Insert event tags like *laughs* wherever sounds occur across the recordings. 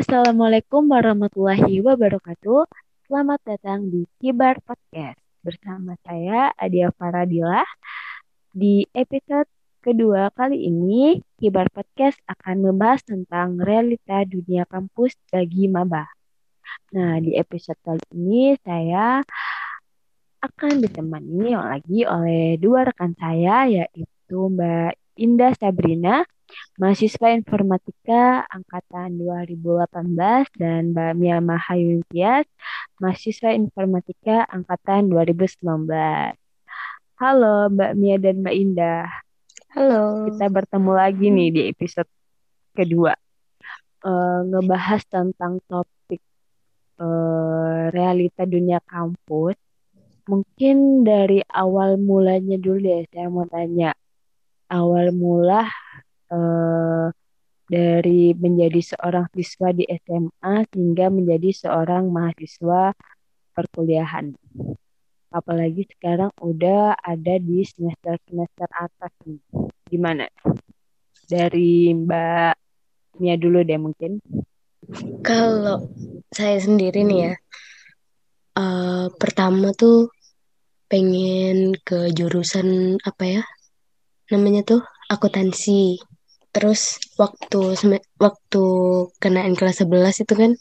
Assalamualaikum warahmatullahi wabarakatuh. Selamat datang di Kibar Podcast bersama saya Adia Faradilah. Di episode kedua kali ini, Kibar Podcast akan membahas tentang realita dunia kampus bagi maba. Nah, di episode kali ini saya akan ditemani lagi oleh dua rekan saya yaitu Mbak Indah Sabrina mahasiswa informatika angkatan 2018 dan Mbak Mia Mahayuntias mahasiswa informatika angkatan 2019. Halo Mbak Mia dan Mbak Indah. Halo. Kita bertemu lagi nih di episode kedua. Uh, ngebahas tentang topik uh, realita dunia kampus Mungkin dari awal mulanya dulu deh, saya mau tanya. Awal mula eh, dari menjadi seorang siswa di SMA hingga menjadi seorang mahasiswa perkuliahan. Apalagi sekarang udah ada di semester-semester atas nih. Gimana? Dari Mbak Mia dulu deh mungkin. Kalau saya sendiri nih ya, uh, pertama tuh pengen ke jurusan apa ya namanya tuh akuntansi. Terus waktu waktu kenaan kelas 11 itu kan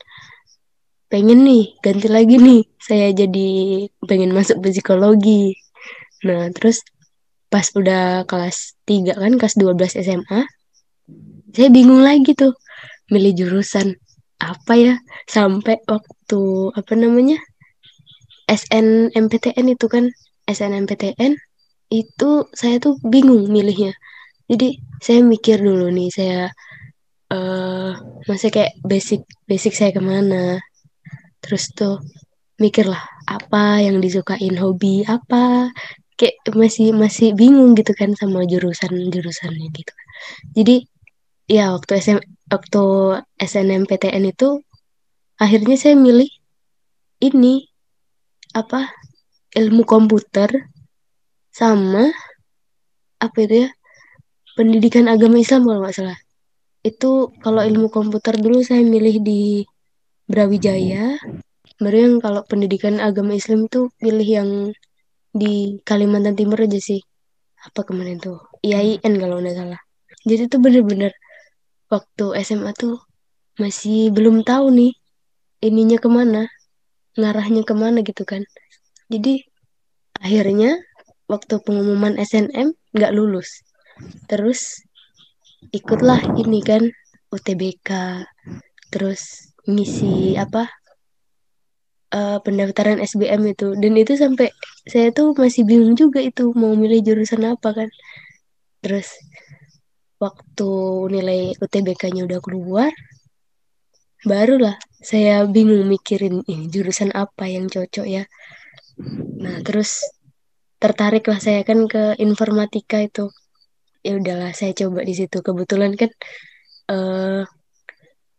pengen nih ganti lagi nih. Saya jadi pengen masuk psikologi. Nah terus pas udah kelas 3 kan kelas 12 SMA saya bingung lagi tuh milih jurusan apa ya? Sampai waktu apa namanya? SNMPTN itu kan SNMPTN itu saya tuh bingung milihnya. Jadi saya mikir dulu nih saya uh, masih kayak basic basic saya ke mana? Terus tuh mikirlah apa yang disukain hobi apa? Kayak masih masih bingung gitu kan sama jurusan jurusannya gitu. Jadi ya waktu SM waktu SNMPTN itu akhirnya saya milih ini apa ilmu komputer sama apa itu ya pendidikan agama Islam kalau nggak salah. Itu kalau ilmu komputer dulu saya milih di Brawijaya. Baru yang kalau pendidikan agama Islam itu pilih yang di Kalimantan Timur aja sih. Apa kemarin tuh? IAIN kalau nggak salah. Jadi tuh bener-bener waktu SMA tuh masih belum tahu nih ininya ke mana ngarahnya ke mana gitu kan. Jadi akhirnya waktu pengumuman SNM nggak lulus. Terus ikutlah ini kan UTBK terus ngisi apa uh, pendaftaran SBM itu. Dan itu sampai saya tuh masih bingung juga itu mau milih jurusan apa kan. Terus waktu nilai UTBK-nya udah keluar barulah saya bingung mikirin ini jurusan apa yang cocok ya? Nah terus tertariklah saya kan ke informatika itu. Ya udahlah saya coba di situ. Kebetulan kan uh,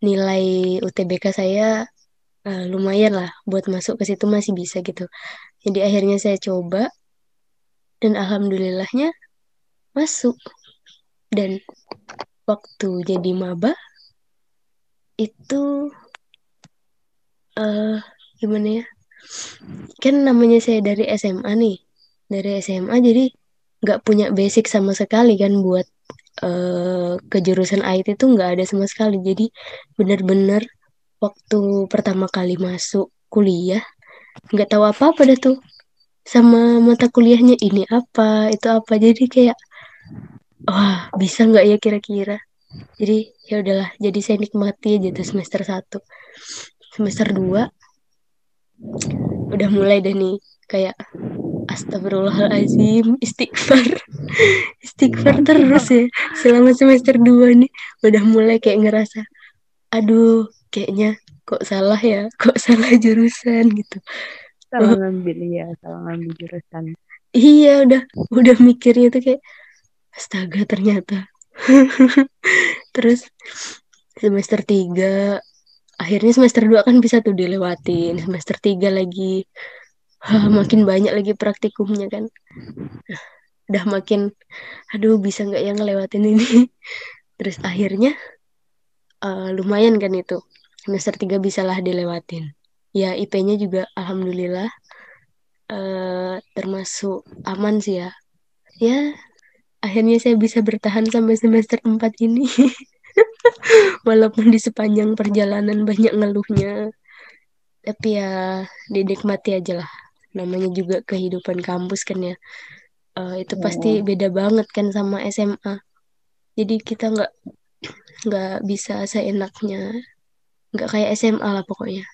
nilai UTBK saya uh, lumayan lah. Buat masuk ke situ masih bisa gitu. Jadi akhirnya saya coba dan alhamdulillahnya masuk. Dan waktu jadi maba itu uh, gimana ya? Kan namanya saya dari SMA nih dari SMA jadi nggak punya basic sama sekali kan buat uh, ke jurusan IT itu nggak ada sama sekali. Jadi benar-benar waktu pertama kali masuk kuliah nggak tahu apa apa dah tuh sama mata kuliahnya ini apa itu apa. Jadi kayak wah bisa nggak ya kira-kira? Jadi ya udahlah jadi saya nikmati aja tuh semester 1 semester 2 udah mulai deh nih kayak astagfirullahalazim istighfar. *laughs* Istighfar terus ya. Selama semester 2 nih udah mulai kayak ngerasa aduh kayaknya kok salah ya kok *laughs* salah jurusan gitu. Salah ngambil ya salah ngambil jurusan. Iya udah udah mikirnya tuh kayak astaga ternyata. *laughs* Terus semester 3 akhirnya semester 2 kan bisa tuh dilewatin semester 3 lagi makin banyak lagi praktikumnya kan udah makin aduh bisa nggak yang ngelewatin ini *laughs* terus akhirnya uh, lumayan kan itu semester 3 bisalah dilewatin. Ya IP-nya juga alhamdulillah eh, termasuk aman sih ya. Ya, akhirnya saya bisa bertahan sampai semester 4 ini. *laughs* Walaupun di sepanjang perjalanan banyak ngeluhnya. Tapi ya dinikmati aja lah. Namanya juga kehidupan kampus kan ya. Eh, itu pasti beda banget kan sama SMA. Jadi kita nggak nggak bisa seenaknya. Nggak kayak SMA lah pokoknya.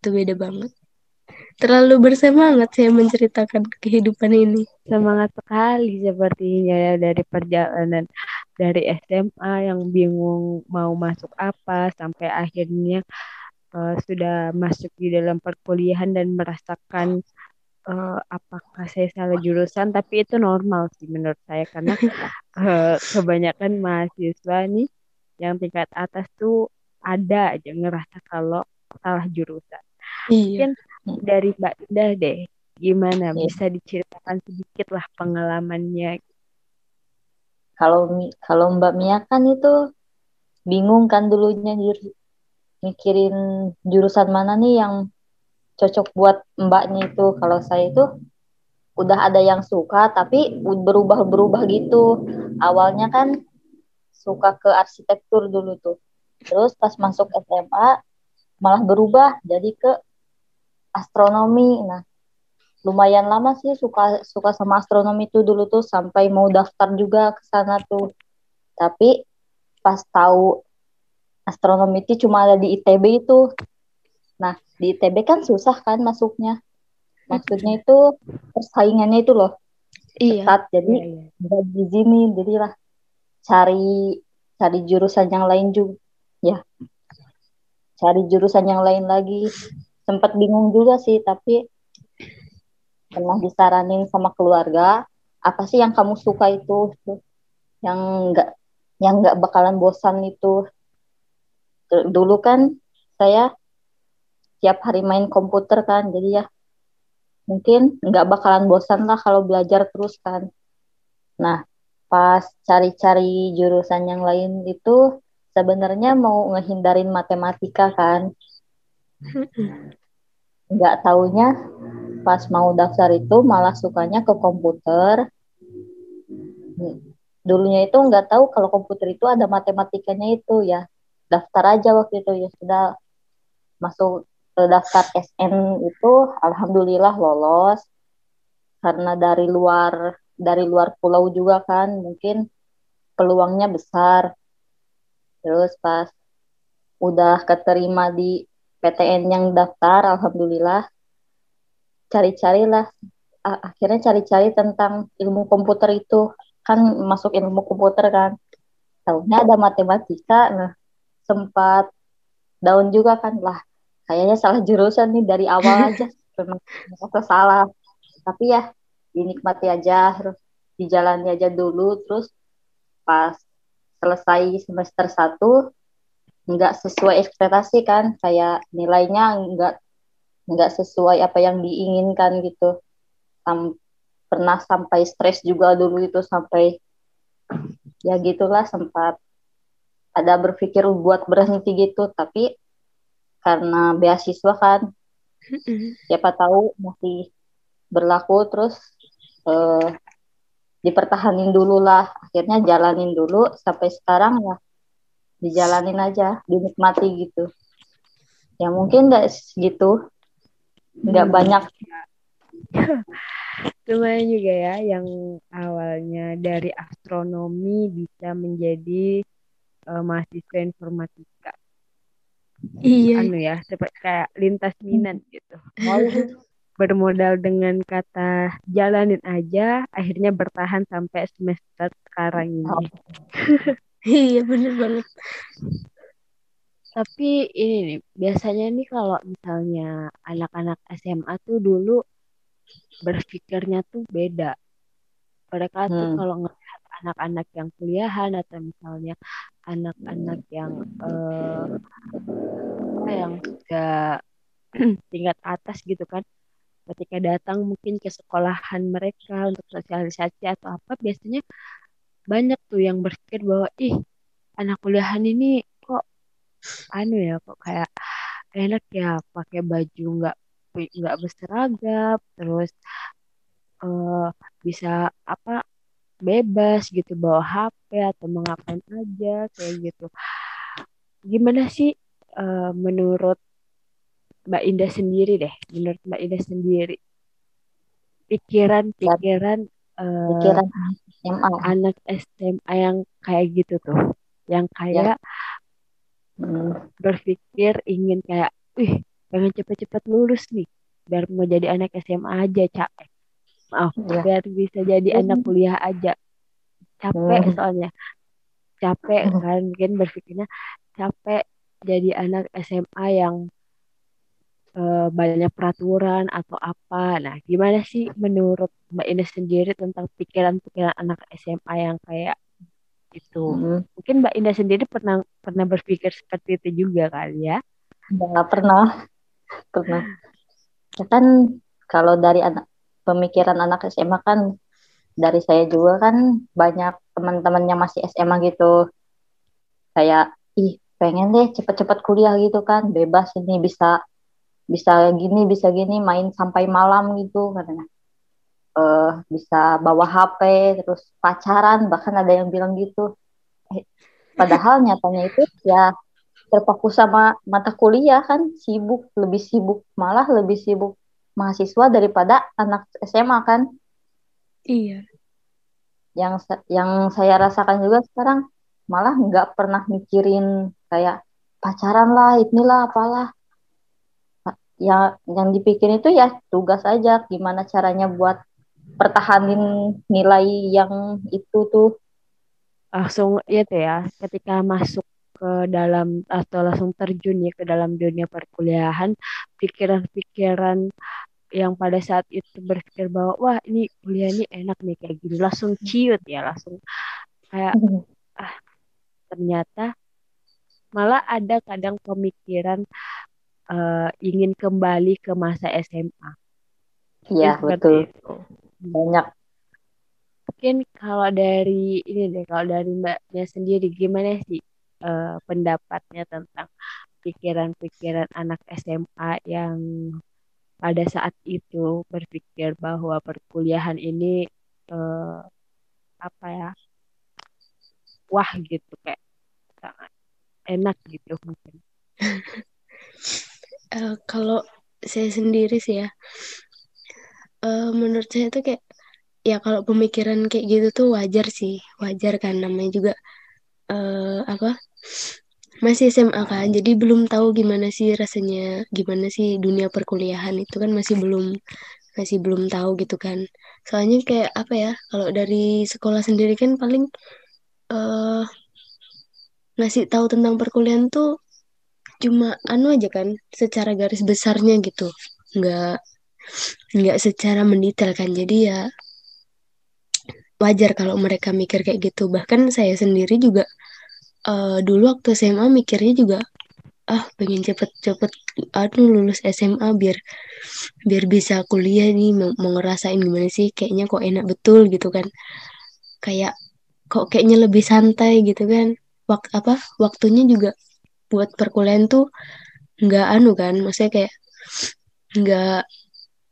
Itu beda banget. Terlalu bersemangat saya menceritakan kehidupan ini. Semangat sekali sepertinya ya dari perjalanan dari SMA yang bingung mau masuk apa sampai akhirnya uh, sudah masuk di dalam perkuliahan dan merasakan uh, apakah saya salah jurusan tapi itu normal sih menurut saya karena uh, *laughs* kebanyakan mahasiswa nih yang tingkat atas tuh ada aja ngerasa kalau salah jurusan. Iya. Mungkin dari Mbak Indah deh, gimana iya. bisa diceritakan sedikit lah pengalamannya? Kalau kalau Mbak Mia kan itu bingung kan dulunya jur, mikirin jurusan mana nih yang cocok buat mbaknya itu. Kalau saya itu udah ada yang suka tapi berubah-berubah gitu. Awalnya kan suka ke arsitektur dulu tuh. Terus pas masuk SMA malah berubah jadi ke astronomi. Nah, lumayan lama sih suka suka sama astronomi itu dulu tuh sampai mau daftar juga ke sana tuh. Tapi pas tahu astronomi itu cuma ada di ITB itu. Nah, di ITB kan susah kan masuknya. Maksudnya itu persaingannya itu loh. Iya. Ketat, jadi iya, iya. di sini jadilah cari cari jurusan yang lain juga ya cari jurusan yang lain lagi sempat bingung juga sih tapi pernah disaranin sama keluarga apa sih yang kamu suka itu yang enggak yang enggak bakalan bosan itu dulu kan saya tiap hari main komputer kan. Jadi ya mungkin nggak bakalan bosan lah kalau belajar terus kan. Nah pas cari-cari jurusan yang lain itu sebenarnya mau ngehindarin matematika kan. *laughs* Nggak taunya pas mau daftar itu malah sukanya ke komputer. Dulunya itu nggak tahu kalau komputer itu ada matematikanya itu ya. Daftar aja waktu itu ya sudah. Masuk daftar SN itu alhamdulillah lolos. Karena dari luar dari luar pulau juga kan mungkin peluangnya besar. Terus pas udah keterima di PTN yang daftar alhamdulillah cari-carilah akhirnya cari-cari tentang ilmu komputer itu. Kan masuk ilmu komputer kan. Tahunya ada matematika nah sempat daun juga kan lah kayaknya salah jurusan nih dari awal *laughs* aja. Memang salah. Tapi ya dinikmati aja terus dijalani aja dulu. Terus pas selesai semester satu nggak sesuai ekspektasi kan. Kayak nilainya nggak nggak sesuai apa yang diinginkan gitu. Sam, pernah sampai stres juga dulu itu sampai ya gitulah sempat ada berpikir buat berhenti gitu. Tapi karena beasiswa kan. Siapa tahu masih berlaku terus eh, dipertahanin dulu lah. Akhirnya jalanin dulu sampai sekarang ya dijalanin aja dinikmati gitu. Ya mungkin nggak segitu nggak hmm. banyak. *laughs* Lumayan juga ya yang awalnya dari astronomi bisa menjadi uh, mahasiswa informatika iya anu ya seperti kayak lintas minat gitu bermodal dengan kata jalanin aja akhirnya bertahan sampai semester sekarang ini oh. *laughs* iya bener banget tapi ini nih biasanya nih kalau misalnya anak-anak SMA tuh dulu berpikirnya tuh beda mereka hmm. tuh kalau anak-anak yang kuliahan atau misalnya anak-anak yang uh, apa yang sudah *clears throat* tingkat atas gitu kan. Ketika datang mungkin ke sekolahan mereka untuk sosialisasi atau apa biasanya banyak tuh yang berpikir bahwa ih anak kuliahan ini kok anu ya kok kayak enak ya pakai baju nggak nggak berseragam terus uh, bisa apa bebas gitu bawa HP atau mengapain aja kayak gitu gimana sih uh, menurut Mbak Indah sendiri deh menurut Mbak Indah sendiri pikiran-pikiran uh, pikiran SMA anak SMA yang kayak gitu tuh yang kayak ya. hmm. berpikir ingin kayak ih pengen cepet-cepet lulus nih biar mau jadi anak SMA aja capek maaf ya. biar bisa jadi hmm. anak kuliah aja capek hmm. soalnya capek hmm. kan mungkin berpikirnya capek jadi anak SMA yang uh, banyak peraturan atau apa nah gimana sih menurut Mbak Ines sendiri tentang pikiran-pikiran anak SMA yang kayak itu hmm. mungkin Mbak Indah sendiri pernah pernah berpikir seperti itu juga kali ya nggak pernah pernah ya kan kalau dari anak pemikiran anak SMA kan dari saya juga kan banyak teman-teman yang masih SMA gitu. Kayak ih pengen deh cepet-cepet kuliah gitu kan. Bebas ini bisa bisa gini bisa gini main sampai malam gitu katanya. Uh, bisa bawa HP terus pacaran bahkan ada yang bilang gitu. Eh, padahal nyatanya itu ya terfokus sama mata kuliah kan sibuk lebih sibuk malah lebih sibuk mahasiswa daripada anak SMA kan? Iya. Yang yang saya rasakan juga sekarang malah nggak pernah mikirin kayak pacaran lah inilah apalah. Ya yang dipikirin itu ya tugas aja gimana caranya buat pertahanin nilai yang itu tuh. Langsung itu ya ketika masuk ke dalam atau langsung terjun ya ke dalam dunia perkuliahan pikiran-pikiran yang pada saat itu berpikir bahwa wah ini kuliah ini enak nih kayak gini langsung ciut ya langsung kayak *laughs* ah ternyata malah ada kadang pemikiran uh, ingin kembali ke masa SMA. Iya betul. Itu. Banyak mungkin kalau dari ini deh kalau dari mbaknya sendiri gimana sih uh, pendapatnya tentang pikiran-pikiran anak SMA yang pada saat itu berpikir bahwa perkuliahan ini uh, apa ya wah gitu kayak sangat enak gitu mungkin. Uh, *laughs* kalau saya sendiri sih ya uh, menurut saya itu kayak ya kalau pemikiran kayak gitu tuh wajar sih wajar kan namanya juga uh, apa masih SMA kan jadi belum tahu gimana sih rasanya gimana sih dunia perkuliahan itu kan masih belum masih belum tahu gitu kan. Soalnya kayak apa ya kalau dari sekolah sendiri kan paling uh, ngasih tahu tentang perkuliahan tuh cuma anu aja kan secara garis besarnya gitu. Nggak nggak secara mendetail kan. Jadi ya wajar kalau mereka mikir kayak gitu. Bahkan saya sendiri juga uh, dulu waktu SMA mikirnya juga ah pengen cepet-cepet aduh lulus SMA biar biar bisa kuliah nih mau, ngerasain gimana sih kayaknya kok enak betul gitu kan. Kayak kok kayaknya lebih santai gitu kan. Wak apa waktunya juga buat perkuliahan tuh nggak anu kan maksudnya kayak nggak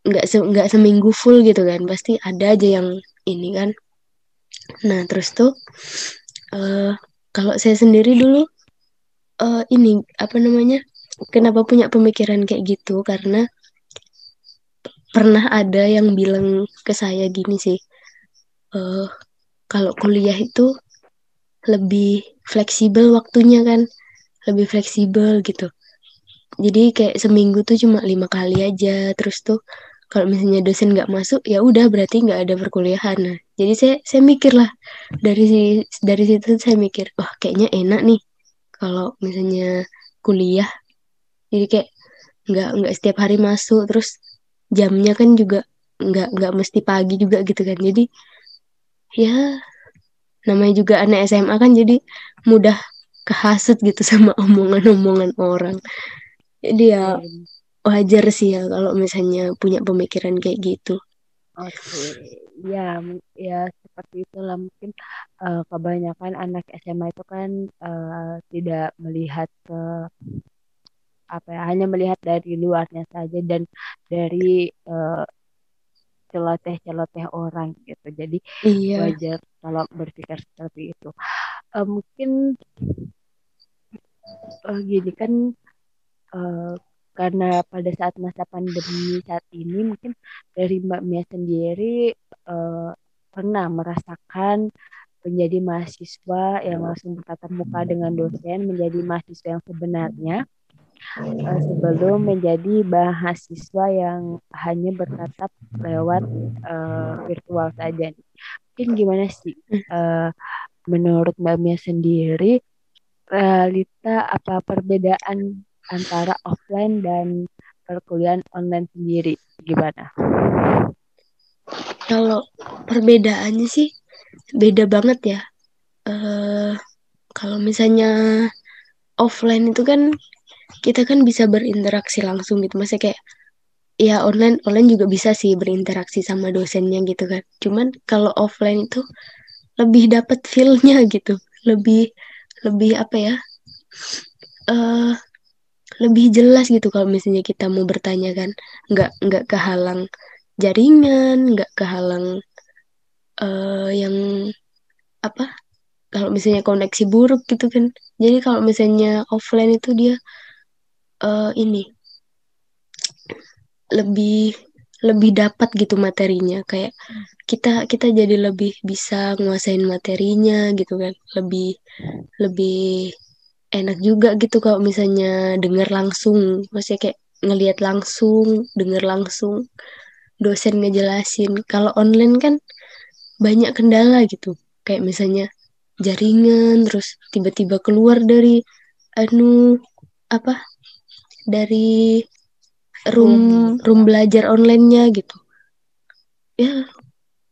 nggak se nggak seminggu full gitu kan pasti ada aja yang ini kan. Nah terus tuh uh, kalau saya sendiri dulu uh, ini apa namanya kenapa punya pemikiran kayak gitu? Karena pernah ada yang bilang ke saya gini sih uh, kalau kuliah itu lebih fleksibel waktunya kan lebih fleksibel gitu. Jadi kayak seminggu tuh cuma lima kali aja terus tuh kalau misalnya dosen nggak masuk ya udah berarti nggak ada perkuliahan. Nah jadi saya saya mikir lah dari dari situ saya mikir wah kayaknya enak nih kalau misalnya kuliah. Jadi kayak nggak nggak setiap hari masuk. Terus jamnya kan juga nggak nggak mesti pagi juga gitu kan. Jadi ya namanya juga anak SMA kan jadi mudah kehasut gitu *laughs* sama omongan-omongan orang. Jadi ya iya wajar sih ya kalau misalnya punya pemikiran kayak gitu. Oke, okay. ya, ya seperti itulah mungkin uh, kebanyakan anak SMA itu kan uh, tidak melihat ke apa ya hanya melihat dari luarnya saja dan dari uh, celoteh-celoteh orang gitu. Jadi iya. wajar kalau berpikir seperti itu. Uh, mungkin uh, gini kan uh, karena pada saat masa pandemi saat ini mungkin dari Mbak Mia sendiri uh, pernah merasakan menjadi mahasiswa yang langsung bertatap muka dengan dosen menjadi mahasiswa yang sebenarnya uh, sebelum menjadi mahasiswa yang hanya bertatap lewat uh, virtual saja. Mungkin gimana sih uh, menurut Mbak Mia sendiri realita apa perbedaan antara offline dan perkuliahan online sendiri gimana? Kalau perbedaannya sih beda banget ya. Uh, kalau misalnya offline itu kan kita kan bisa berinteraksi langsung gitu, masih kayak ya online online juga bisa sih berinteraksi sama dosennya gitu kan. Cuman kalau offline itu lebih dapat feelnya gitu, lebih lebih apa ya uh, lebih jelas gitu kalau misalnya kita mau bertanya kan. Nggak nggak kehalang jaringan nggak kehalang uh, yang apa kalau misalnya koneksi buruk gitu kan. Jadi kalau misalnya offline itu dia uh, ini lebih lebih dapat gitu materinya. Kayak kita kita jadi lebih bisa nguasain materinya gitu kan. Lebih lebih enak juga gitu kalau misalnya denger langsung. Maksudnya kayak ngelihat langsung denger langsung dosen ngejelasin. Kalau online kan banyak kendala gitu. Kayak misalnya jaringan terus tiba-tiba keluar dari anu apa dari room. room belajar onlinenya gitu. Ya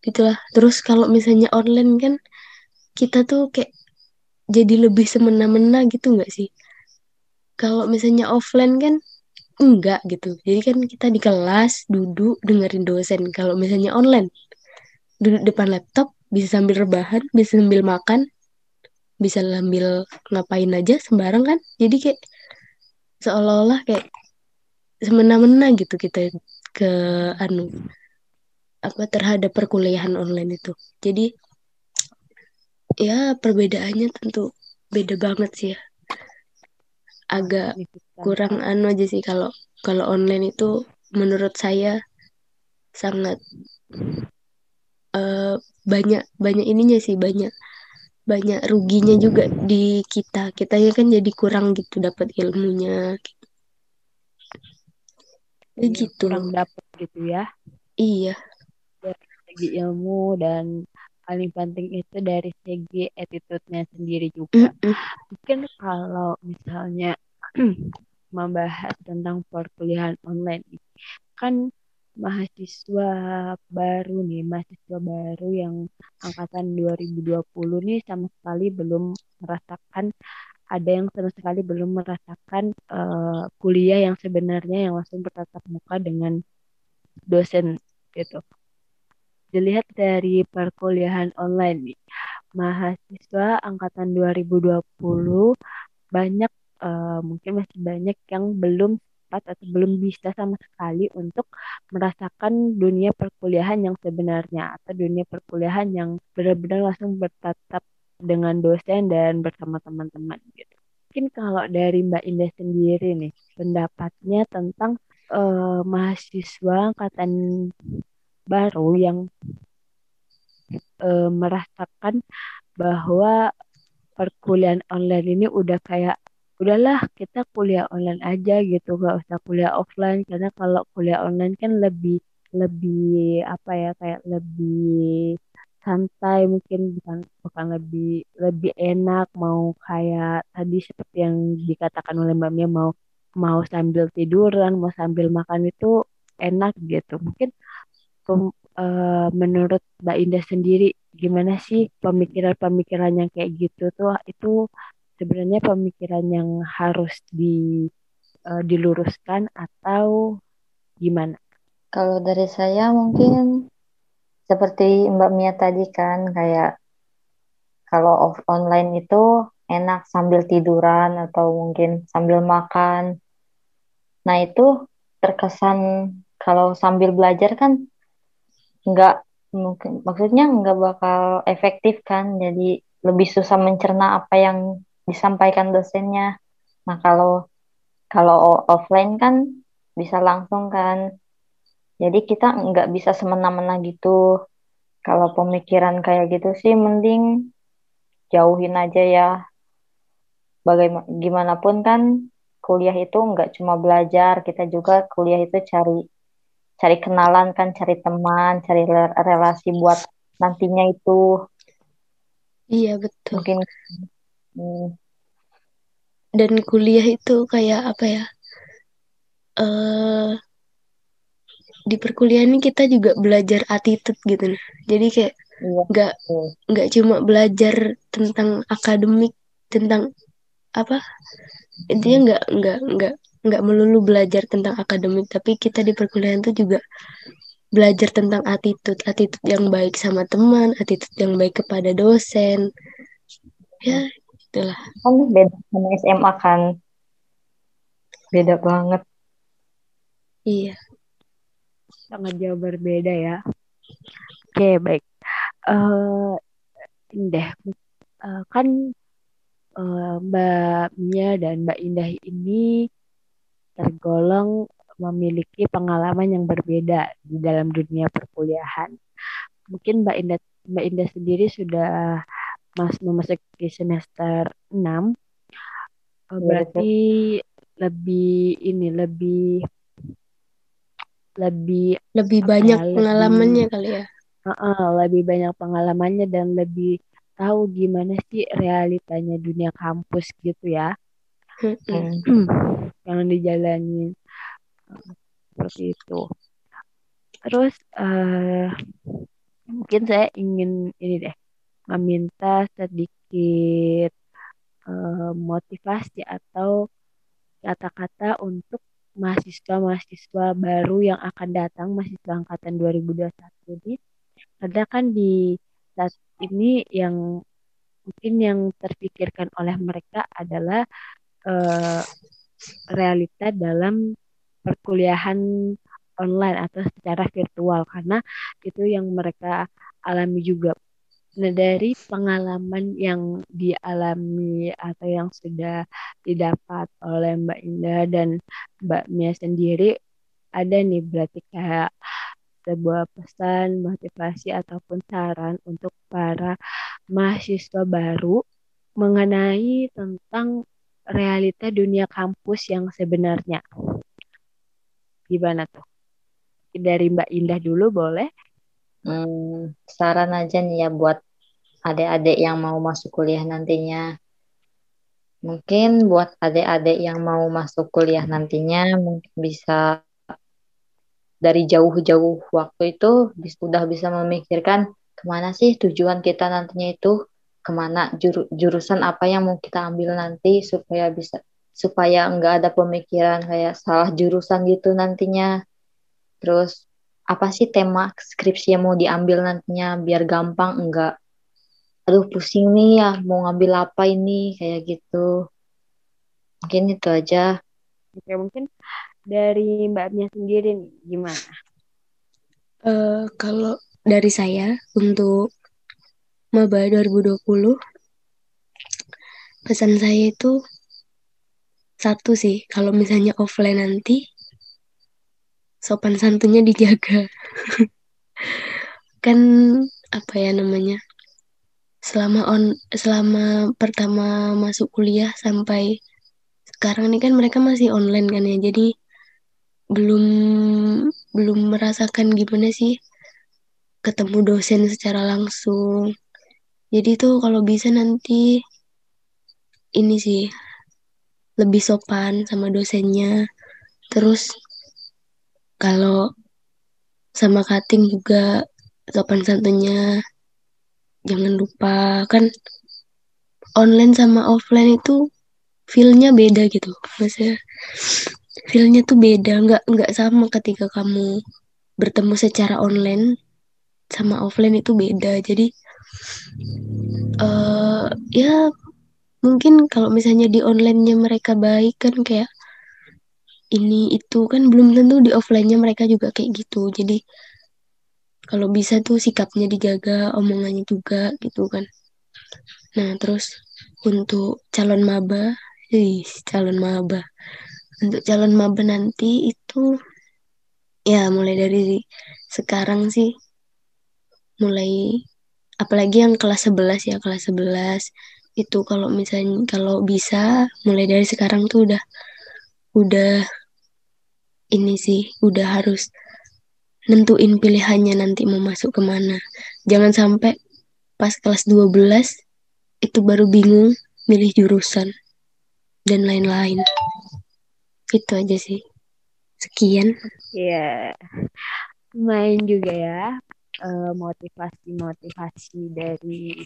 gitulah. Terus kalau misalnya online kan kita tuh kayak jadi lebih semena-mena gitu nggak sih? Kalau misalnya offline kan enggak gitu. Jadi kan kita di kelas duduk dengerin dosen. Kalau misalnya online duduk depan laptop bisa sambil rebahan bisa sambil makan bisa sambil ngapain aja sembarang kan? Jadi kayak seolah-olah kayak semena-mena gitu kita ke anu apa terhadap perkuliahan online itu. Jadi ya perbedaannya tentu beda banget sih ya. Agak kurang anu aja sih kalau kalau online itu menurut saya sangat uh, banyak banyak ininya sih banyak banyak ruginya juga di kita. Kita ya kan jadi kurang gitu dapat ilmunya. Ya, gitu. kurang dapat gitu ya. Iya. Dari segi ilmu dan paling penting itu dari segi attitude-nya sendiri juga mungkin kalau misalnya *clears throat* membahas tentang perkuliahan online kan mahasiswa baru nih mahasiswa baru yang angkatan 2020 nih sama sekali belum merasakan ada yang sama sekali belum merasakan uh, kuliah yang sebenarnya yang langsung bertatap muka dengan dosen gitu. Dilihat dari perkuliahan online nih, mahasiswa angkatan 2020 banyak uh, mungkin masih banyak yang belum sempat atau belum bisa sama sekali untuk merasakan dunia perkuliahan yang sebenarnya atau dunia perkuliahan yang benar-benar langsung bertatap dengan dosen dan bersama teman-teman gitu. Mungkin kalau dari Mbak Indah sendiri nih, pendapatnya tentang uh, mahasiswa angkatan baru yang uh, merasakan bahwa perkuliahan online ini udah kayak udahlah kita kuliah online aja gitu gak usah kuliah offline. Karena kalau kuliah online kan lebih lebih apa ya kayak lebih santai mungkin bukan bukan lebih lebih enak mau kayak tadi seperti yang dikatakan oleh Mbak Mia mau mau sambil tiduran mau sambil makan itu enak gitu. Mungkin pem, uh, menurut Mbak Indah sendiri gimana sih pemikiran-pemikiran yang kayak gitu tuh itu sebenarnya pemikiran yang harus di uh, diluruskan atau gimana? Kalau dari saya mungkin seperti Mbak Mia tadi kan kayak kalau off online itu enak sambil tiduran atau mungkin sambil makan Nah itu terkesan kalau sambil belajar kan nggak mungkin. Maksudnya nggak bakal efektif kan. Jadi lebih susah mencerna apa yang disampaikan dosennya. Nah kalau kalau offline kan bisa langsung kan. Jadi kita nggak bisa semena-mena gitu. Kalau pemikiran kayak gitu sih mending jauhin aja ya. Bagaimanapun kan kuliah itu nggak cuma belajar. Kita juga kuliah itu cari cari kenalan kan, cari teman, cari relasi buat nantinya itu. Iya betul. Mungkin hmm. dan kuliah itu kayak apa ya? Uh, di perkuliahan ini kita juga belajar attitude gitu nih. Jadi kayak iya, nggak iya, nggak cuma belajar tentang akademik, tentang apa? Intinya nggak nggak nggak nggak melulu belajar tentang akademik tapi kita di perkuliahan tuh juga belajar tentang attitude attitude yang baik sama teman attitude yang baik kepada dosen. Ya itulah kan beda sama SMA kan? Beda banget. Iya. Sangat jauh berbeda ya. Oke baik. Uh, deh. Uh, kan uh, Mbak Mia dan Mbak Indah ini tergolong memiliki pengalaman yang berbeda di dalam dunia perkuliahan. Mungkin Mbak Indah Mbak Indah sendiri sudah mas memasuki semester 6. Eh, iya, berarti ya, lebih ini lebih lebih lebih banyak ya, pengalamannya lebih, kali ya. Uh, uh, lebih banyak pengalamannya dan lebih tahu gimana sih realitanya dunia kampus gitu ya. Hmm. *clears throat* yang dijalani seperti itu terus uh, mungkin saya ingin ini deh meminta sedikit uh, motivasi atau kata-kata untuk mahasiswa-mahasiswa baru yang akan datang mahasiswa angkatan 2021 ini. Karena kan di saat ini yang mungkin yang terpikirkan oleh mereka adalah uh, realita dalam perkuliahan online atau secara virtual karena itu yang mereka alami juga. Nah, dari pengalaman yang dialami atau yang sudah didapat oleh Mbak Indah dan Mbak Mia sendiri, ada nih berarti kayak sebuah pesan, motivasi ataupun saran untuk para mahasiswa baru mengenai tentang realita dunia kampus yang sebenarnya. Gimana tuh? Dari Mbak Indah dulu boleh? Hmm, saran aja nih ya buat adik-adik yang mau masuk kuliah nantinya. Mungkin buat adik-adik yang mau masuk kuliah nantinya mungkin bisa dari jauh-jauh waktu itu sudah bisa memikirkan ke mana sih tujuan kita nantinya itu ke mana juru, jurusan apa yang mau kita ambil nanti supaya bisa supaya enggak ada pemikiran kayak salah jurusan gitu nantinya. Terus apa sih tema skripsi yang mau diambil nantinya biar gampang? Enggak aduh pusing nih ya mau ngambil apa ini? Kayak gitu. Mungkin itu aja. Oke mungkin dari mbaknya sendiri nih gimana? Uh, kalau dari saya untuk Maba 2020 pesan saya itu satu sih kalau misalnya offline nanti sopan santunnya dijaga. *laughs* Kan apa ya namanya selama on selama pertama masuk kuliah sampai sekarang ini kan mereka masih online kan ya jadi belum belum merasakan gimana sih ketemu dosen secara langsung jadi tuh kalau bisa nanti ini sih lebih sopan sama dosennya. Terus kalau sama cutting juga sopan santunnya. Jangan lupa kan online sama offline itu feelnya beda gitu. Maksudnya feelnya tuh beda nggak nggak sama ketika kamu bertemu secara online sama offline itu beda. Jadi uh, ya mungkin kalau misalnya di onlinenya mereka baik kan kayak ini itu kan belum tentu di offline-nya mereka juga kayak gitu. Jadi kalau bisa tuh sikapnya dijaga omongannya juga gitu kan. Nah terus untuk calon maba ih calon maba. Untuk calon maba nanti itu ya mulai dari sekarang sih. Mulai apalagi yang kelas 11 ya kelas 11 itu kalau misalnya kalau bisa mulai dari sekarang tuh udah udah ini sih udah harus nentuin pilihannya nanti mau masuk ke mana jangan sampai pas kelas 12 itu baru bingung milih jurusan dan lain-lain. Itu aja sih. Sekian. Iya. Main juga ya eh, motivasi-motivasi dari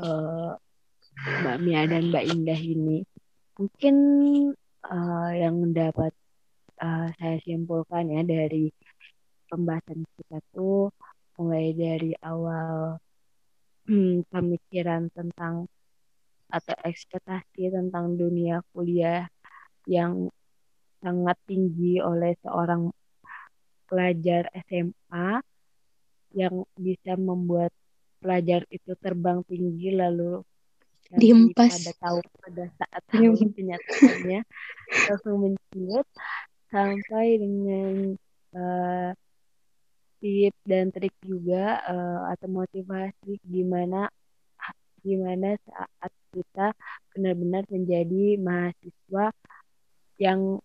eh, Mbak Mia dan Mbak Indah ini. Mungkin eh, yang dapat eh, saya simpulkan ya dari pembahasan kita tuh mulai dari awal hmm, pemikiran tentang atau ekspektasi tentang dunia kuliah yang sangat tinggi oleh seorang pelajar SMA yang bisa membuat pelajar itu terbang tinggi lalu Dihempas. pada tahu pada saat tahu kenyataannya langsung menciut sampai dengan eh, tips dan trik juga eh, atau motivasi gimana gimana saat kita benar-benar menjadi mahasiswa yang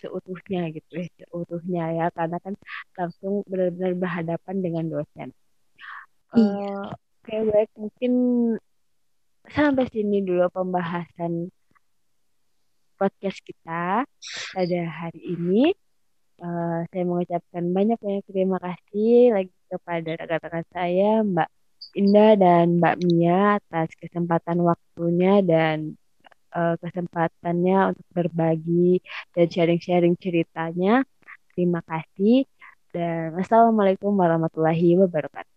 seutuhnya gitu ya seutuhnya ya karena kan langsung benar-benar berhadapan dengan dosen. Iya. Eh, Oke baik mungkin sampai sini dulu pembahasan podcast kita pada hari ini. Eh, saya mengucapkan banyak-banyak terima kasih lagi kepada rekan-rekan saya Mbak Indah dan Mbak Mia atas kesempatan waktunya dan eh, kesempatannya untuk berbagi dan sharing-sharing ceritanya. Terima kasih dan wassalamualaikum warahmatullahi wabarakatuh.